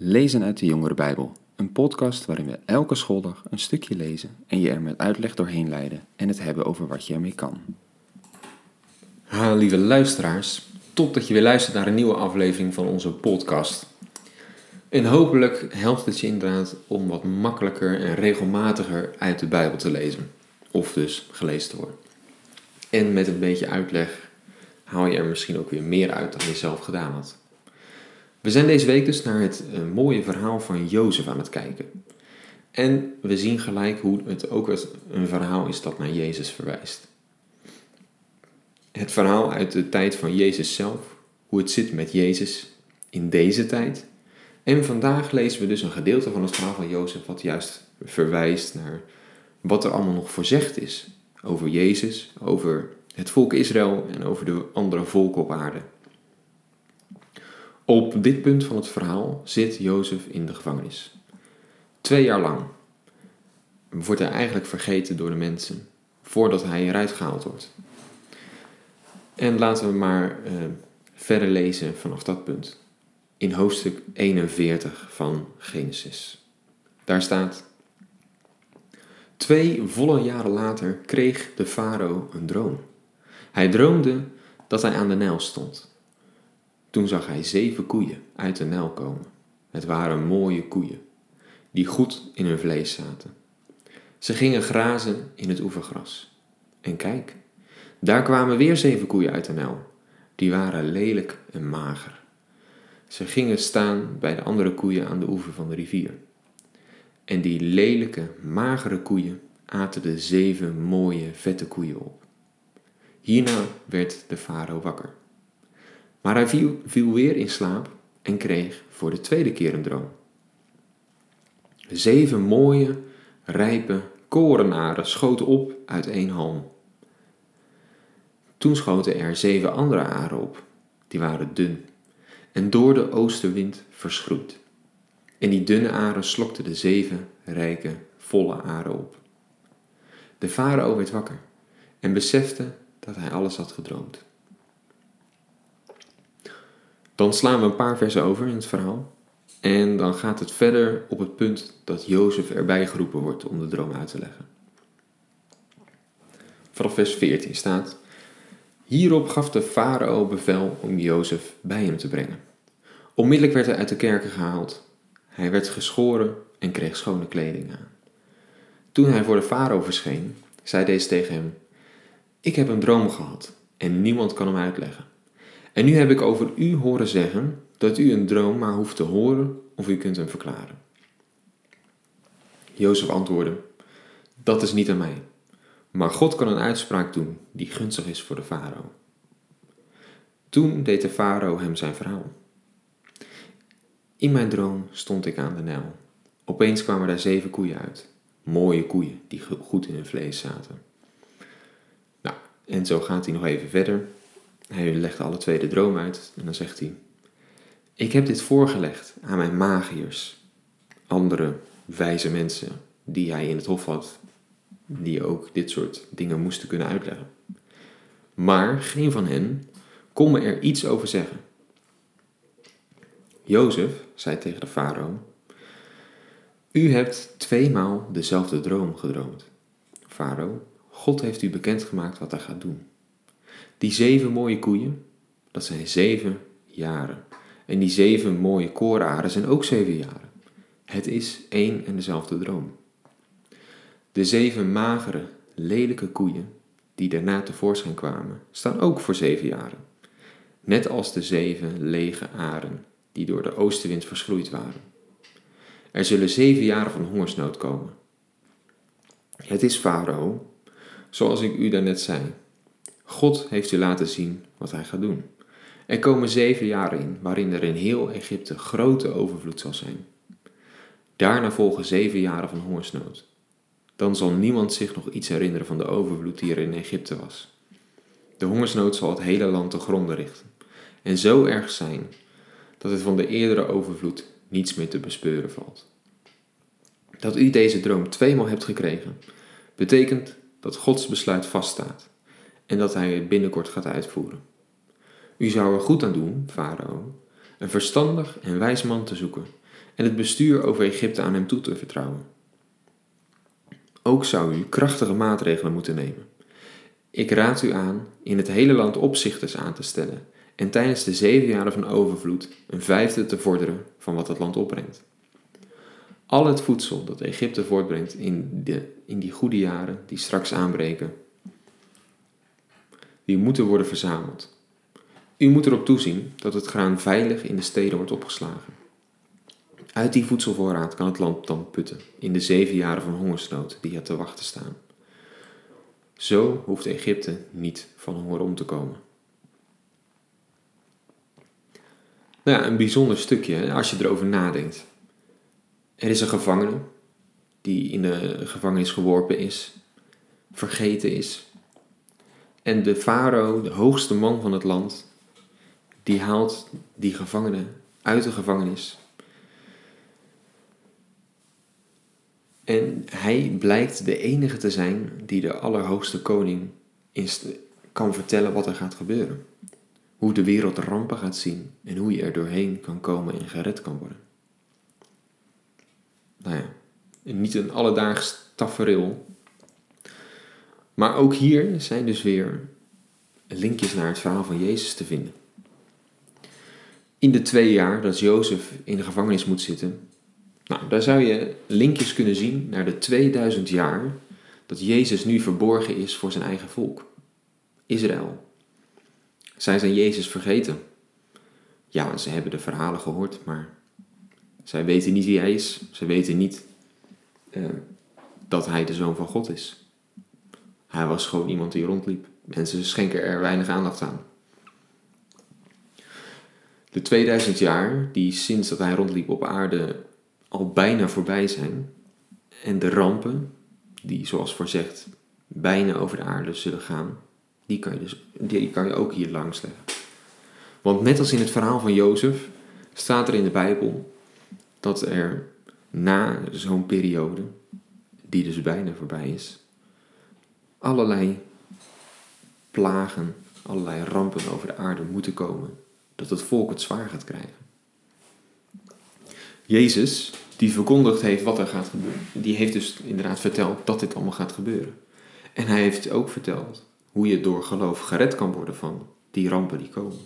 Lezen uit de Jongere Bijbel, een podcast waarin we elke schooldag een stukje lezen en je er met uitleg doorheen leiden en het hebben over wat je ermee kan. Ha, lieve luisteraars, top dat je weer luistert naar een nieuwe aflevering van onze podcast. En hopelijk helpt het je inderdaad om wat makkelijker en regelmatiger uit de Bijbel te lezen. Of dus gelezen te worden. En met een beetje uitleg haal je er misschien ook weer meer uit dan je zelf gedaan had. We zijn deze week dus naar het uh, mooie verhaal van Jozef aan het kijken. En we zien gelijk hoe het ook een verhaal is dat naar Jezus verwijst. Het verhaal uit de tijd van Jezus zelf, hoe het zit met Jezus in deze tijd. En vandaag lezen we dus een gedeelte van het verhaal van Jozef wat juist verwijst naar wat er allemaal nog voorzegd is over Jezus, over het volk Israël en over de andere volken op aarde. Op dit punt van het verhaal zit Jozef in de gevangenis. Twee jaar lang wordt hij eigenlijk vergeten door de mensen voordat hij eruit gehaald wordt. En laten we maar uh, verder lezen vanaf dat punt. In hoofdstuk 41 van Genesis. Daar staat: Twee volle jaren later kreeg de farao een droom. Hij droomde dat hij aan de Nijl stond. Toen zag hij zeven koeien uit de Nijl komen. Het waren mooie koeien, die goed in hun vlees zaten. Ze gingen grazen in het oevergras. En kijk, daar kwamen weer zeven koeien uit de Nijl. Die waren lelijk en mager. Ze gingen staan bij de andere koeien aan de oever van de rivier. En die lelijke, magere koeien aten de zeven mooie, vette koeien op. Hierna werd de farao wakker. Maar hij viel, weer in slaap en kreeg voor de tweede keer een droom. Zeven mooie, rijpe korenaren schoten op uit één halm. Toen schoten er zeven andere aren op, die waren dun en door de oostenwind verschroeid. En die dunne aren slokten de zeven rijke, volle aren op. De farao werd wakker en besefte dat hij alles had gedroomd. Dan slaan we een paar versen over in het verhaal. En dan gaat het verder op het punt dat Jozef erbij geroepen wordt om de droom uit te leggen. Vanaf vers 14 staat: Hierop gaf de farao bevel om Jozef bij hem te brengen. Onmiddellijk werd hij uit de kerken gehaald. Hij werd geschoren en kreeg schone kleding aan. Toen hij voor de farao verscheen, zei deze tegen hem: Ik heb een droom gehad en niemand kan hem uitleggen. En nu heb ik over u horen zeggen dat u een droom maar hoeft te horen of u kunt hem verklaren. Jozef antwoordde: Dat is niet aan mij, maar God kan een uitspraak doen die gunstig is voor de farao. Toen deed de farao hem zijn verhaal. In mijn droom stond ik aan de Nijl. Opeens kwamen daar zeven koeien uit. Mooie koeien die goed in hun vlees zaten. Nou, en zo gaat hij nog even verder. Hij legt alle twee de droom uit en dan zegt hij: Ik heb dit voorgelegd aan mijn magiërs, andere wijze mensen die hij in het hof had, die ook dit soort dingen moesten kunnen uitleggen. Maar geen van hen kon me er iets over zeggen. Jozef zei tegen de farao: U hebt tweemaal dezelfde droom gedroomd. Farao, God heeft u bekendgemaakt wat hij gaat doen. Die zeven mooie koeien, dat zijn zeven jaren. En die zeven mooie korenaren zijn ook zeven jaren. Het is één en dezelfde droom. De zeven magere, lelijke koeien die daarna tevoorschijn kwamen, staan ook voor zeven jaren. Net als de zeven lege aren die door de oostenwind verschroeid waren. Er zullen zeven jaren van hongersnood komen. Het is Farao, zoals ik u daarnet zei, God heeft u laten zien wat hij gaat doen. Er komen zeven jaren in waarin er in heel Egypte grote overvloed zal zijn. Daarna volgen zeven jaren van hongersnood. Dan zal niemand zich nog iets herinneren van de overvloed die er in Egypte was. De hongersnood zal het hele land te gronden richten en zo erg zijn dat het van de eerdere overvloed niets meer te bespeuren valt. Dat u deze droom tweemaal hebt gekregen, betekent dat Gods besluit vaststaat en dat hij het binnenkort gaat uitvoeren. U zou er goed aan doen, farao, een verstandig en wijs man te zoeken en het bestuur over Egypte aan hem toe te vertrouwen. Ook zou u krachtige maatregelen moeten nemen. Ik raad u aan in het hele land opzichters aan te stellen en tijdens de zeven jaren van overvloed een vijfde te vorderen van wat het land opbrengt. Al het voedsel dat Egypte voortbrengt in, de, in die goede jaren die straks aanbreken, die moeten worden verzameld. U moet erop toezien dat het graan veilig in de steden wordt opgeslagen. Uit die voedselvoorraad kan het land dan putten in de zeven jaren van hongersnood die er te wachten staan. Zo hoeft Egypte niet van honger om te komen. Nou ja, een bijzonder stukje als je erover nadenkt. Er is een gevangene die in de gevangenis geworpen is, vergeten is. En de farao, de hoogste man van het land, die haalt die gevangene uit de gevangenis. En hij blijkt de enige te zijn die de allerhoogste koning kan vertellen wat er gaat gebeuren. Hoe de wereld rampen gaat zien en hoe je er doorheen kan komen en gered kan worden. Nou ja, niet een alledaags tafereel. Maar ook hier zijn dus weer linkjes naar het verhaal van Jezus te vinden. In de twee jaar dat Jozef in de gevangenis moet zitten, nou, daar zou je linkjes kunnen zien naar de 2000 jaar dat Jezus nu verborgen is voor zijn eigen volk, Israël. Zij zijn Jezus vergeten. Ja, ze hebben de verhalen gehoord, maar zij weten niet wie hij is. Ze weten niet uh, dat hij de zoon van God is. Hij was gewoon iemand die rondliep. Mensen schenken er weinig aandacht aan. De 2000 jaar die sinds dat hij rondliep op aarde al bijna voorbij zijn. En de rampen, die zoals voorzegd bijna over de aarde zullen gaan, die kan je, dus, die kan je ook hier langs leggen. Want net als in het verhaal van Jozef staat er in de Bijbel dat er na zo'n periode, die dus bijna voorbij is, allerlei plagen, allerlei rampen over de aarde moeten komen. Dat het volk het zwaar gaat krijgen. Jezus, die verkondigd heeft wat er gaat gebeuren, die heeft dus inderdaad verteld dat dit allemaal gaat gebeuren. En hij heeft ook verteld hoe je door geloof gered kan worden van die rampen die komen.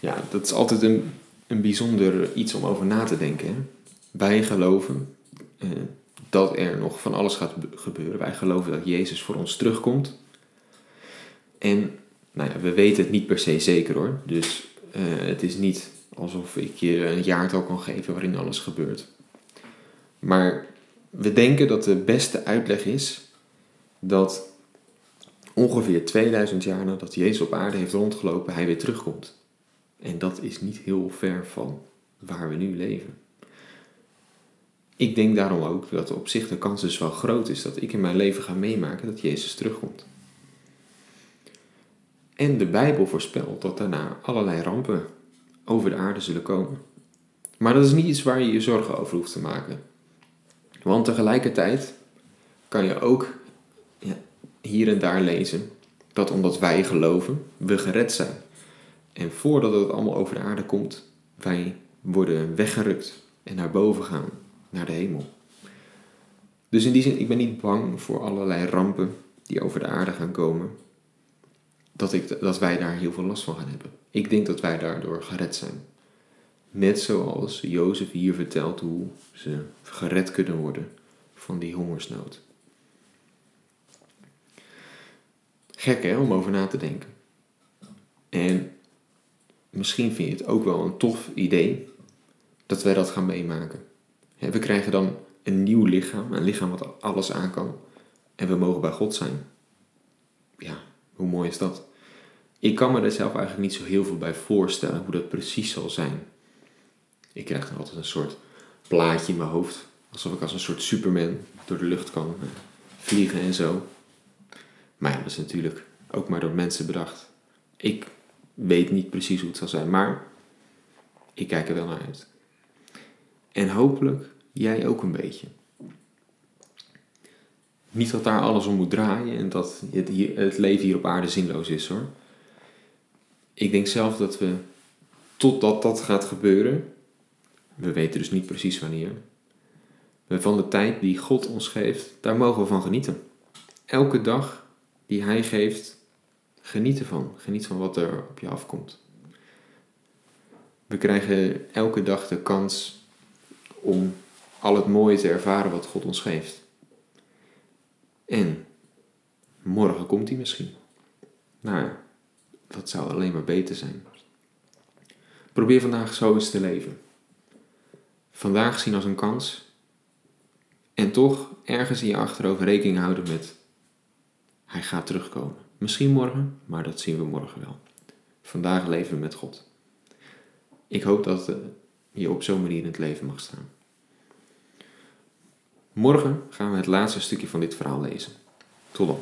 Ja, dat is altijd een, een bijzonder iets om over na te denken. Wij geloven eh, dat er nog van alles gaat gebeuren. Wij geloven dat Jezus voor ons terugkomt. En nou ja, we weten het niet per se zeker hoor. Dus uh, het is niet alsof ik je een jaartal kan geven waarin alles gebeurt. Maar we denken dat de beste uitleg is dat ongeveer 2000 jaar nadat Jezus op aarde heeft rondgelopen, hij weer terugkomt. En dat is niet heel ver van waar we nu leven. Ik denk daarom ook dat op zich de kans dus wel groot is dat ik in mijn leven ga meemaken dat Jezus terugkomt. En de Bijbel voorspelt dat daarna allerlei rampen over de aarde zullen komen. Maar dat is niet iets waar je je zorgen over hoeft te maken. Want tegelijkertijd kan je ook ja, hier en daar lezen dat omdat wij geloven, we gered zijn. En voordat het allemaal over de aarde komt, wij worden weggerukt en naar boven gaan, naar de hemel. Dus in die zin, ik ben niet bang voor allerlei rampen die over de aarde gaan komen. Dat, ik, dat wij daar heel veel last van gaan hebben. Ik denk dat wij daardoor gered zijn. Net zoals Jozef hier vertelt hoe ze gered kunnen worden van die hongersnood. Gek hè, om over na te denken. En misschien vind je het ook wel een tof idee dat wij dat gaan meemaken. We krijgen dan een nieuw lichaam, een lichaam wat alles aan kan. En we mogen bij God zijn. Ja, hoe mooi is dat? Ik kan me er zelf eigenlijk niet zo heel veel bij voorstellen hoe dat precies zal zijn. Ik krijg dan altijd een soort plaatje in mijn hoofd. Alsof ik als een soort Superman door de lucht kan eh, vliegen en zo. Maar ja, dat is natuurlijk ook maar door mensen bedacht. Ik weet niet precies hoe het zal zijn, maar ik kijk er wel naar uit. En hopelijk jij ook een beetje. Niet dat daar alles om moet draaien en dat het, het leven hier op aarde zinloos is hoor. Ik denk zelf dat we, totdat dat gaat gebeuren, We weten dus niet precies wanneer. Maar van de tijd die God ons geeft, daar mogen we van genieten. Elke dag die Hij geeft, geniet ervan. Geniet van wat er op je afkomt. We krijgen elke dag de kans om al het mooie te ervaren wat God ons geeft. En morgen komt hij misschien. Nou, dat zou alleen maar beter zijn. Probeer vandaag zo eens te leven. Vandaag zien als een kans. En toch ergens in je achterhoofd rekening houden met hij gaat terugkomen. Misschien morgen, maar dat zien we morgen wel. Vandaag leven we met God. Ik hoop dat eh, je op zo'n manier in het leven mag staan. Morgen gaan we het laatste stukje van dit verhaal lezen. Tot dan.